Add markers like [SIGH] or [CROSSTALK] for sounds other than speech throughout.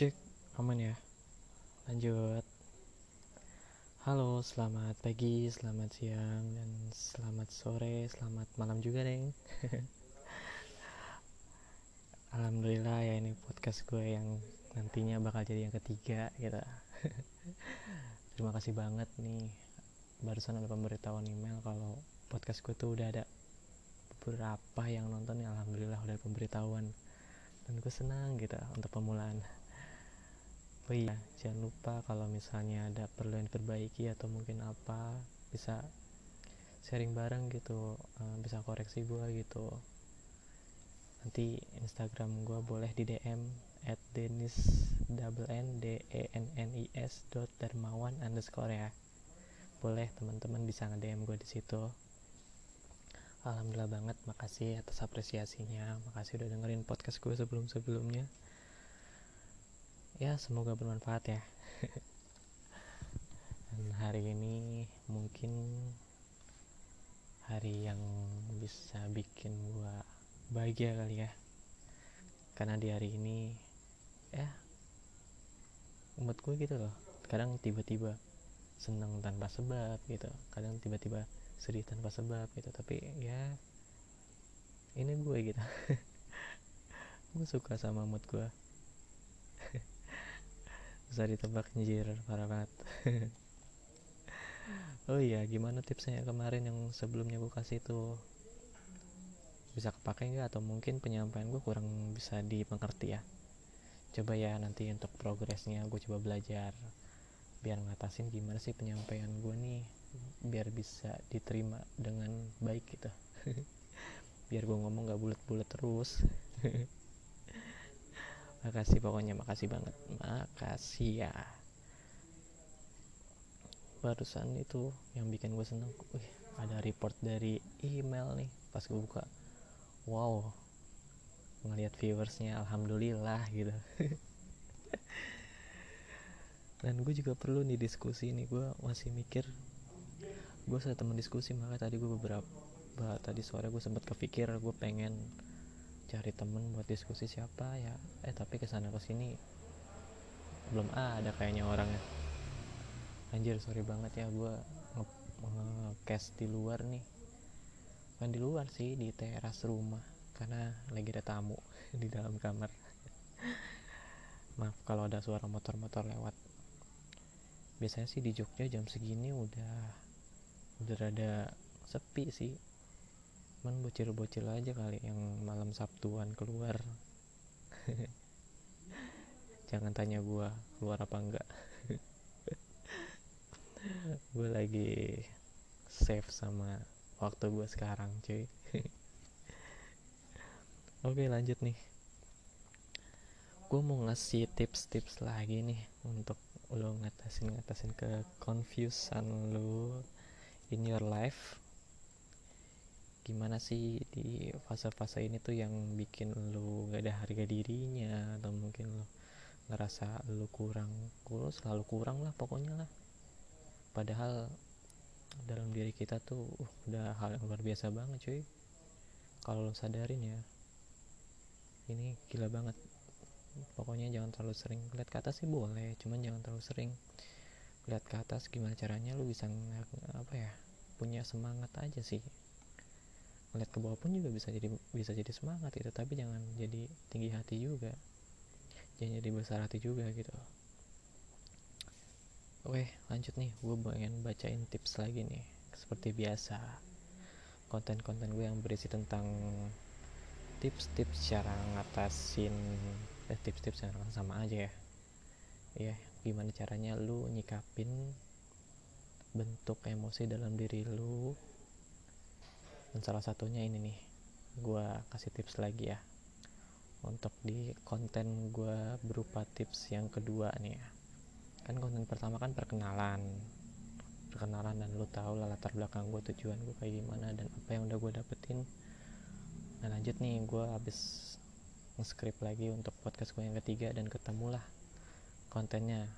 Cek, aman ya? Lanjut. Halo, selamat pagi, selamat siang, dan selamat sore, selamat malam juga, Deng. [LAUGHS] Alhamdulillah ya ini podcast gue yang nantinya bakal jadi yang ketiga gitu. [LAUGHS] Terima kasih banget nih. Barusan ada pemberitahuan email kalau podcast gue tuh udah ada beberapa yang nonton ya alhamdulillah udah pemberitahuan dan gue senang gitu untuk pemulaan oh iya jangan lupa kalau misalnya ada perlu yang diperbaiki atau mungkin apa bisa sharing bareng gitu uh, bisa koreksi gue gitu. Nanti Instagram gue boleh di DM at denis double n d e n n i s dot darmawan underscore ya. Boleh teman-teman bisa nge DM gue di situ. Alhamdulillah banget, makasih atas apresiasinya, makasih udah dengerin podcast gue sebelum-sebelumnya. Ya, semoga bermanfaat ya. [LAUGHS] Dan hari ini mungkin hari yang bisa bikin gue bahagia kali ya. Karena di hari ini, ya, umat gue gitu loh. Kadang tiba-tiba seneng tanpa sebab gitu, kadang tiba-tiba sedih tanpa sebab gitu tapi ya ini gue gitu [LAUGHS] gue suka sama mood gue bisa ditebak anjir. Parah banget. [LAUGHS] Oh iya gimana tipsnya kemarin yang sebelumnya gue kasih itu? Bisa kepake nggak? Atau mungkin penyampaian gue kurang bisa dimengerti ya? Coba ya nanti untuk progresnya gue coba belajar. Biar ngatasin gimana sih penyampaian gue nih biar bisa diterima dengan baik gitu. [LAUGHS] Biar gue ngomong gak bulat-bulat terus [LAUGHS] makasih pokoknya makasih banget. Makasih ya. Barusan itu yang bikin gue seneng wih ada report dari email nih. Pas gue buka wow ngelihat viewersnya alhamdulillah gitu. [LAUGHS] Dan gue juga perlu nih diskusi nih gue masih mikir gue sama temen diskusi maka tadi gue beberapa tadi sore gue sempat kepikir gue pengen cari temen buat diskusi siapa ya. Eh tapi ke sana ke sini belum ada kayaknya orangnya. Anjir sorry banget ya gue nge-cast di luar nih. Kan di luar sih di teras rumah karena lagi ada tamu [LAUGHS] di dalam kamar. [LAUGHS] Maaf kalau ada suara motor-motor lewat. Biasanya sih di Jogja jam segini udah udah rada sepi sih cuman bocil-bocil aja kali yang malam Sabtuan keluar. [LAUGHS] Jangan tanya gue keluar apa enggak. [LAUGHS] Gue lagi save sama waktu gue sekarang cuy. [LAUGHS] Oke lanjut nih. Gue mau ngasih tips-tips lagi nih untuk lo ngatasin ngatasin ke confusion lo in your life gimana sih di fase-fase ini tuh yang bikin lo gak ada harga dirinya? Atau mungkin lo ngerasa lo kurang lo selalu kurang lah pokoknya lah. Padahal dalam diri kita tuh uh, udah hal yang luar biasa banget cuy. Kalau lo sadarin ya ini gila banget. Pokoknya jangan terlalu sering lihat ke atas sih boleh. Cuman jangan terlalu sering lihat ke atas gimana caranya lu bisa apa ya punya semangat aja sih lihat ke bawah pun juga bisa jadi bisa jadi semangat itu tapi jangan jadi tinggi hati juga. Jangan jadi besar hati juga gitu. Oke lanjut nih. Gue pengen bacain tips lagi nih. Seperti biasa konten-konten gue yang berisi tentang tips-tips cara ngatasin eh, tips-tips yang sama aja ya. Ya gimana caranya lu nyikapin bentuk emosi dalam diri lu dan salah satunya ini nih gue kasih tips lagi ya. Untuk di konten gue berupa tips yang kedua nih ya. Kan konten pertama kan perkenalan. Perkenalan dan lu tahu lah latar belakang gue tujuan gue kayak gimana dan apa yang udah gue dapetin. Nah lanjut nih gue habis nge-script lagi untuk podcast gue yang ketiga dan ketemulah kontennya.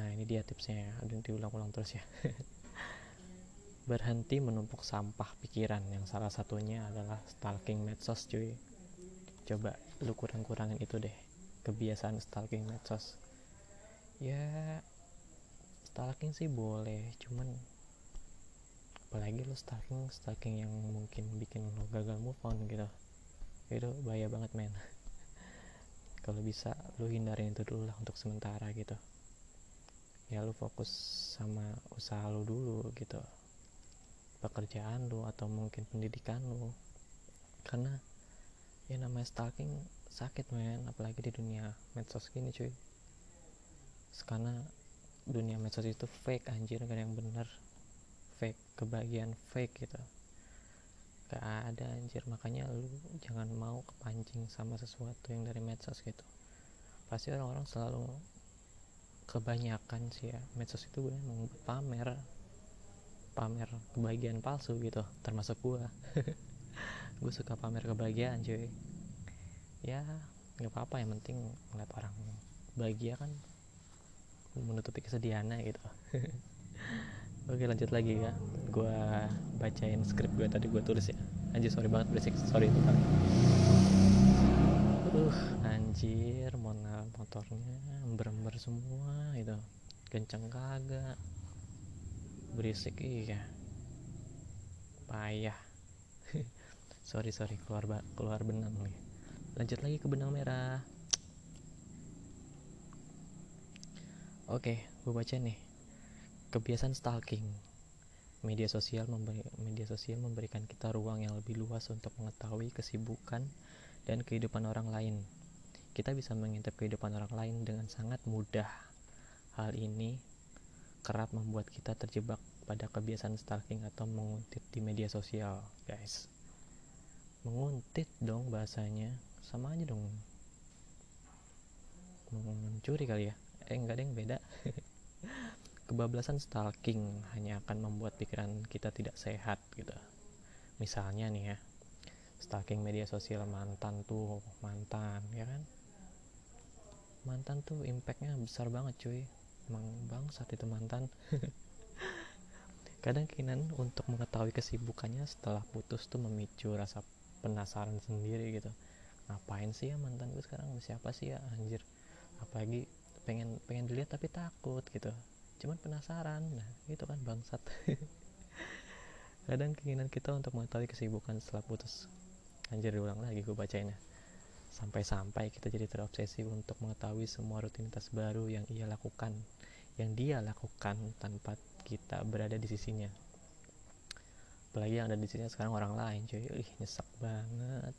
Nah ini dia tipsnya ya. Udah diulang-ulang terus ya [LAUGHS] berhenti menumpuk sampah pikiran. Yang salah satunya adalah stalking medsos cuy. Coba lu kurang-kurangin itu deh kebiasaan stalking medsos. Ya stalking sih boleh cuman apalagi lo stalking stalking yang mungkin bikin lo gagal move on gitu. Itu bahaya banget men. [LAUGHS] Kalau bisa lo hindarin itu dulu lah untuk sementara gitu. Ya lo fokus sama usaha lo dulu gitu pekerjaan lo atau mungkin pendidikan lo karena ya namanya stalking sakit men. Apalagi di dunia medsos gini cuy. Karena dunia medsos itu fake anjir. Gak ada yang bener. Fake kebahagiaan fake gitu. Gak ada anjir. Makanya lu jangan mau kepancing sama sesuatu yang dari medsos gitu. Pasti orang-orang selalu kebanyakan sih ya. Medsos itu emang pamer pamer kebahagiaan palsu gitu termasuk gue [LAUGHS] gue suka pamer kebahagiaan cuy. Ya nggak apa-apa yang penting ngeliat orang bahagia kan menutupi kesedihannya gitu. [LAUGHS] Oke lanjut lagi ya. Gue bacain skrip gue tadi gue tulis ya. Anjir sorry banget berisik. Sorry itu kan. Uh anjir Mona motornya Ember-ember semua gitu. Kenceng kagak Berisik iya. Payah. [LAUGHS] Sorry sorry keluar keluar benang nih. Lanjut lagi ke benang merah. Oke, gue baca nih. Kebiasaan stalking. Media sosial memberi, media sosial memberikan kita ruang yang lebih luas untuk mengetahui kesibukan dan kehidupan orang lain. Kita bisa mengintip kehidupan orang lain dengan sangat mudah. Hal ini kerap membuat kita terjebak pada kebiasaan stalking atau menguntit di media sosial guys menguntit dong bahasanya sama aja dong mencuri kali ya eh enggak ada yang beda [LAUGHS] Kebablasan stalking hanya akan membuat pikiran kita tidak sehat gitu. Misalnya nih ya, stalking media sosial mantan tuh, mantan ya kan. Mantan tuh impactnya besar banget cuy. Emang bangsat itu mantan. [LAUGHS] Kadang keinginan untuk mengetahui kesibukannya setelah putus tuh memicu rasa penasaran sendiri gitu. Ngapain sih ya mantan gue sekarang? Siapa sih ya? Anjir. Apalagi pengen pengen dilihat tapi takut gitu. Cuman penasaran. Nah itu kan bangsat. [LAUGHS] Kadang keinginan kita untuk mengetahui kesibukan setelah putus. Anjir diulang lagi gue bacanya sampai-sampai kita jadi terobsesi untuk mengetahui semua rutinitas baru yang ia lakukan yang dia lakukan tanpa kita berada di sisinya. Apalagi yang ada di sisinya sekarang orang lain cuy. Ih nyesek banget.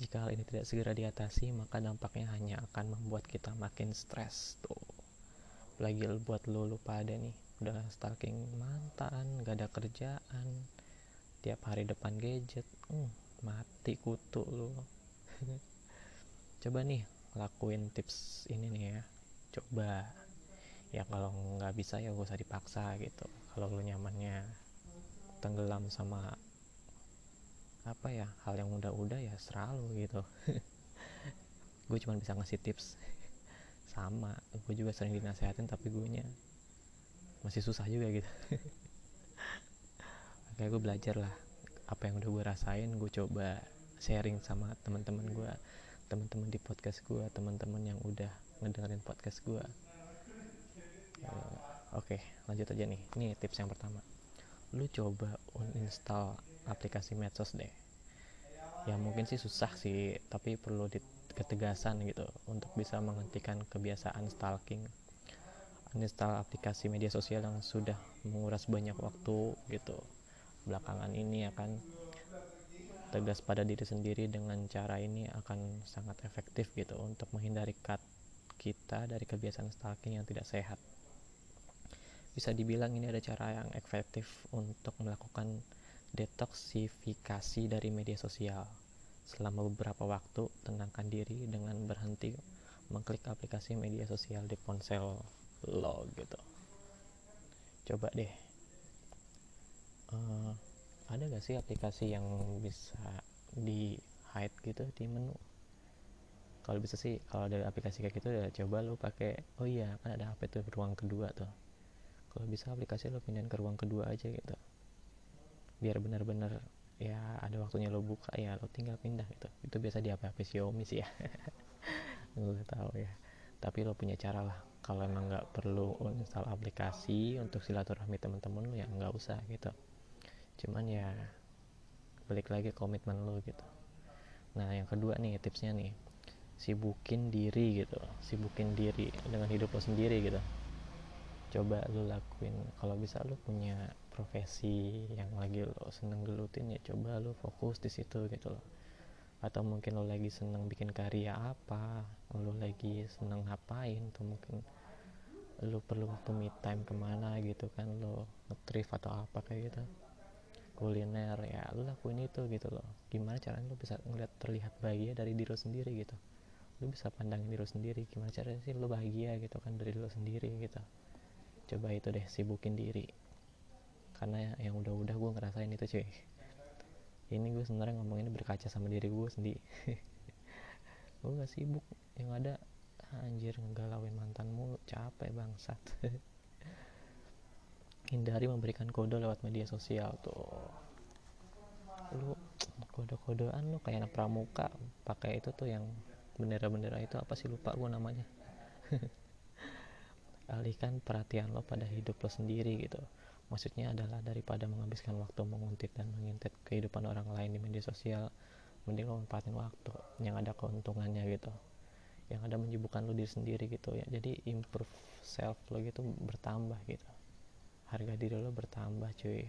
Jika hal ini tidak segera diatasi maka dampaknya hanya akan membuat kita makin stres tuh. Lagi buat lo lupa ada nih. Udah stalking mantan gak ada kerjaan. Tiap hari depan gadget hmm, mati kutu lo [LAUGHS] coba nih lakuin tips ini nih ya. Coba. Ya kalau nggak bisa ya gak usah dipaksa gitu. Kalau lo nyamannya tenggelam sama apa ya hal yang udah-udah ya selalu gitu. [LAUGHS] Gue cuma bisa ngasih tips. [LAUGHS] Sama. Gue juga sering dinasehatin tapi gue nya masih susah juga gitu. Kayak gue belajar lah apa yang udah gue rasain gue coba sharing sama teman-teman gue teman-teman di podcast gue teman-teman yang udah ngedengerin podcast gue uh, oke okay, lanjut aja nih. Ini tips yang pertama. Lu coba uninstall aplikasi medsos deh. Ya mungkin sih susah sih tapi perlu di ketegasan gitu untuk bisa menghentikan kebiasaan stalking. Uninstall aplikasi media sosial yang sudah menguras banyak waktu gitu. Belakangan ini akan tegas pada diri sendiri dengan cara ini akan sangat efektif gitu untuk menghindari cut kita dari kebiasaan stalking yang tidak sehat bisa dibilang ini ada cara yang efektif untuk melakukan detoksifikasi dari media sosial Selama beberapa waktu, tenangkan diri dengan berhenti mengklik aplikasi media sosial di ponsel lo gitu. Coba deh. Uh, ada gak sih aplikasi yang bisa di hide gitu di menu? Kalau bisa sih, kalau ada aplikasi kayak gitu ya coba lo pakai. Oh iya, kan ada apa tuh ruang kedua tuh. Kalau bisa aplikasi lo pindahin ke ruang kedua aja gitu. Biar benar-benar ya ada waktunya lo buka ya lo tinggal pindah gitu itu biasa di HP-HP Xiaomi sih ya [LAUGHS] gue tahu ya tapi lo punya cara lah kalau emang nggak perlu install aplikasi untuk silaturahmi teman-teman lo ya nggak usah gitu cuman ya balik lagi komitmen lo gitu. Nah yang kedua nih tipsnya nih sibukin diri gitu. Sibukin diri dengan hidup lo sendiri gitu. Coba lo lakuin kalau bisa lo punya profesi yang lagi lo seneng gelutin ya coba lo fokus di situ gitu loh. Atau mungkin lo lagi seneng bikin karya apa lo lagi seneng ngapain tuh mungkin lo perlu waktu me time ke mana gitu kan lo ngetrif atau apa kayak gitu kuliner ya lo lakuin itu gitu loh. Gimana caranya lo bisa ngeliat terlihat bahagia dari diri lo sendiri gitu? Lu bisa pandangin diri lu sendiri gimana caranya sih lu bahagia gitu kan dari lu sendiri gitu? Coba itu deh sibukin diri. Karena yang udah-udah gue ngerasain itu cuy. Ini gue sebenarnya ngomong ini berkaca sama diri gue sendiri [LAUGHS] gue gak sibuk. Yang ada anjir ngegalauin mantanmu capek bangsat [LAUGHS] hindari memberikan kode lewat media sosial tuh. Lu kode-kodean lu kayak anak pramuka pakai itu tuh yang bendera-bendera itu apa sih? Lupa gue namanya. [LAUGHS] Alihkan perhatian lo pada hidup lo sendiri gitu. Maksudnya adalah daripada menghabiskan waktu menguntit dan mengintit kehidupan orang lain di media sosial mending lo manfaatin waktu yang ada keuntungannya gitu. Yang ada menyibukkan lo diri sendiri gitu ya. Jadi improve self lo gitu bertambah gitu harga diri lo bertambah cuy.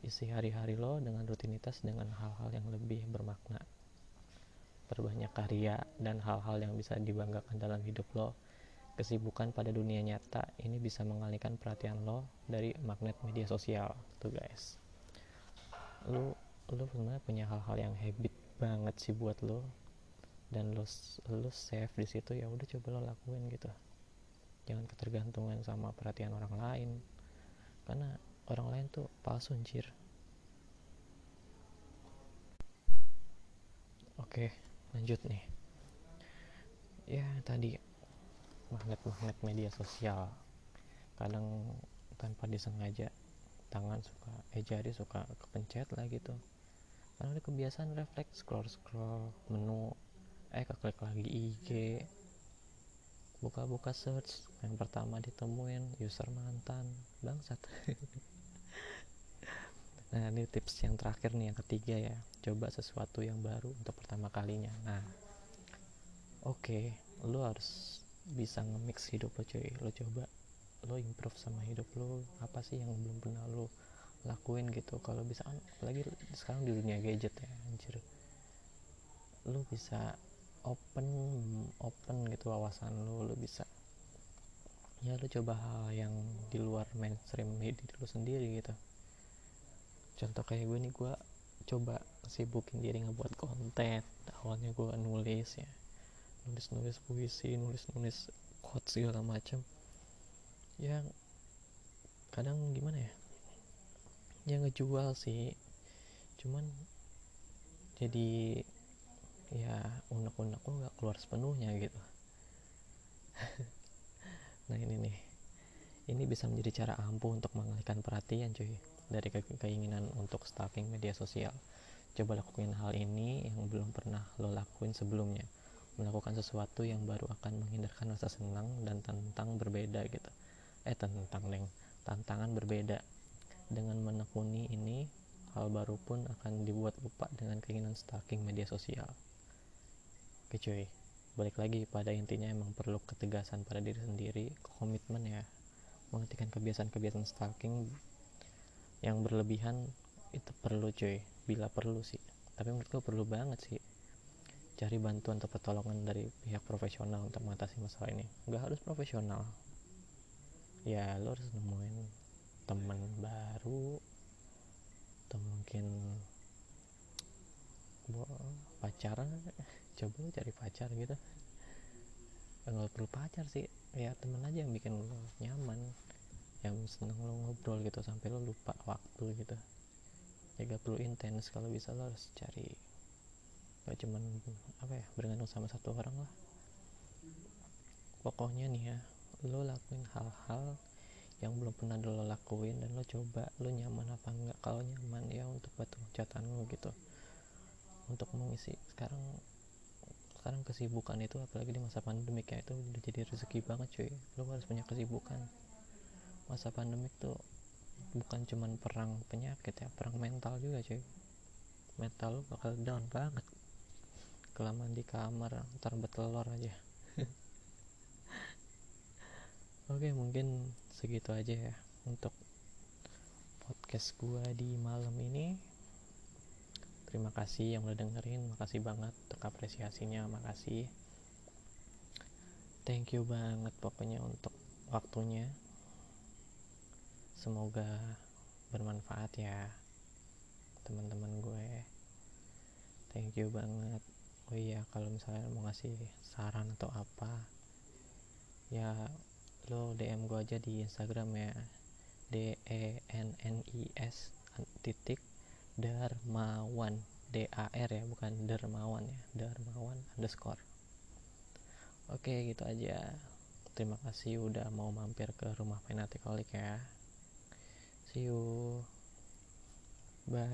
Isi hari-hari lo dengan rutinitas dengan hal-hal yang lebih bermakna. Perbanyak karya dan hal-hal yang bisa dibanggakan dalam hidup lo. Kesibukan pada dunia nyata ini bisa mengalihkan perhatian lo dari magnet media sosial tuh guys. Lu lu sebenarnya punya hal-hal yang habit banget sih buat lo. Dan lo lo save di situ ya udah coba lo lakuin gitu jangan ketergantungan sama perhatian orang lain. Karena orang lain tuh palsu anjir. Oke lanjut nih. Ya tadi magnet-magnet media sosial. Kadang tanpa disengaja tangan suka eh jari suka kepencet lah gitu. Karena udah kebiasaan refleks scroll scroll menu eh keklik lagi IG buka-buka search yang pertama ditemuin user mantan bangsat. [LAUGHS] Nah ini tips yang terakhir nih yang ketiga ya. Coba sesuatu yang baru untuk pertama kalinya. Nah oke okay, lo harus bisa nge-mix hidup lo cuy. Lo coba lo improve sama hidup lo apa sih yang belum pernah lo lakuin gitu? Kalau bisa apalagi sekarang di dunia gadget ya anjir. Lo bisa open open gitu wawasan lo lo bisa. Ya lo coba hal yang di luar mainstream hidup lo sendiri gitu. Contoh kayak gue nih gue coba sibukin diri ngebuat konten. Awalnya gue nulis ya. Nulis nulis puisi nulis nulis quotes segala macam yang kadang gimana ya? Yang ngejual sih. Cuman jadi ya unek-unek gue nggak keluar sepenuhnya gitu [LAUGHS] nah ini nih ini bisa menjadi cara ampuh untuk mengalihkan perhatian cuy dari ke keinginan untuk stalking media sosial. Coba lakuin hal ini yang belum pernah lo lakuin sebelumnya. Melakukan sesuatu yang baru akan menghindarkan rasa senang dan tentang berbeda gitu. Eh tentang neng, tantangan berbeda. Dengan menekuni ini, hal baru pun akan dibuat lupa dengan keinginan stalking media sosial. Oke cuy, balik lagi pada intinya emang perlu ketegasan pada diri sendiri, komitmen ya, menghentikan kebiasaan-kebiasaan stalking yang berlebihan itu perlu cuy. Bila perlu sih. Tapi menurutku perlu banget sih. Cari bantuan atau pertolongan dari pihak profesional untuk mengatasi masalah ini. Nggak harus profesional. Ya lo harus nemuin teman baru. Atau mungkin pacaran coba lo cari pacar gitu. Nggak perlu pacar sih. Ya temen aja yang bikin lo nyaman yang seneng lo ngobrol gitu sampai lo lupa waktu gitu. Ya gak perlu intens. Kalau bisa lo harus cari gak cuman apa ya bergantung sama satu orang lah. Pokoknya nih ya lo lakuin hal-hal yang belum pernah lo lakuin dan lo coba lo nyaman apa enggak kalau nyaman ya untuk batu catatan lo gitu. Untuk mengisi sekarang sekarang kesibukan itu apalagi di masa pandemik ya itu udah jadi rezeki banget cuy. Lo harus punya kesibukan. Masa pandemik tuh bukan cuman perang penyakit ya perang mental juga cuy. Mental lo bakal down banget. Kelamaan di kamar ntar betelor aja. [LAUGHS] Oke mungkin segitu aja ya untuk podcast gua di malam ini terima kasih yang udah dengerin makasih banget untuk apresiasinya makasih. Thank you banget pokoknya untuk waktunya. Semoga bermanfaat ya teman-teman gue. Thank you banget. Oh iya kalau misalnya mau ngasih saran atau apa ya lo DM gue aja di Instagram ya. D E N N I S titik Darmawan R ya bukan Dermawan ya. Darmawan underscore. Oke gitu aja. Terima kasih udah mau mampir ke rumah Penatikolik ya. See you. Bye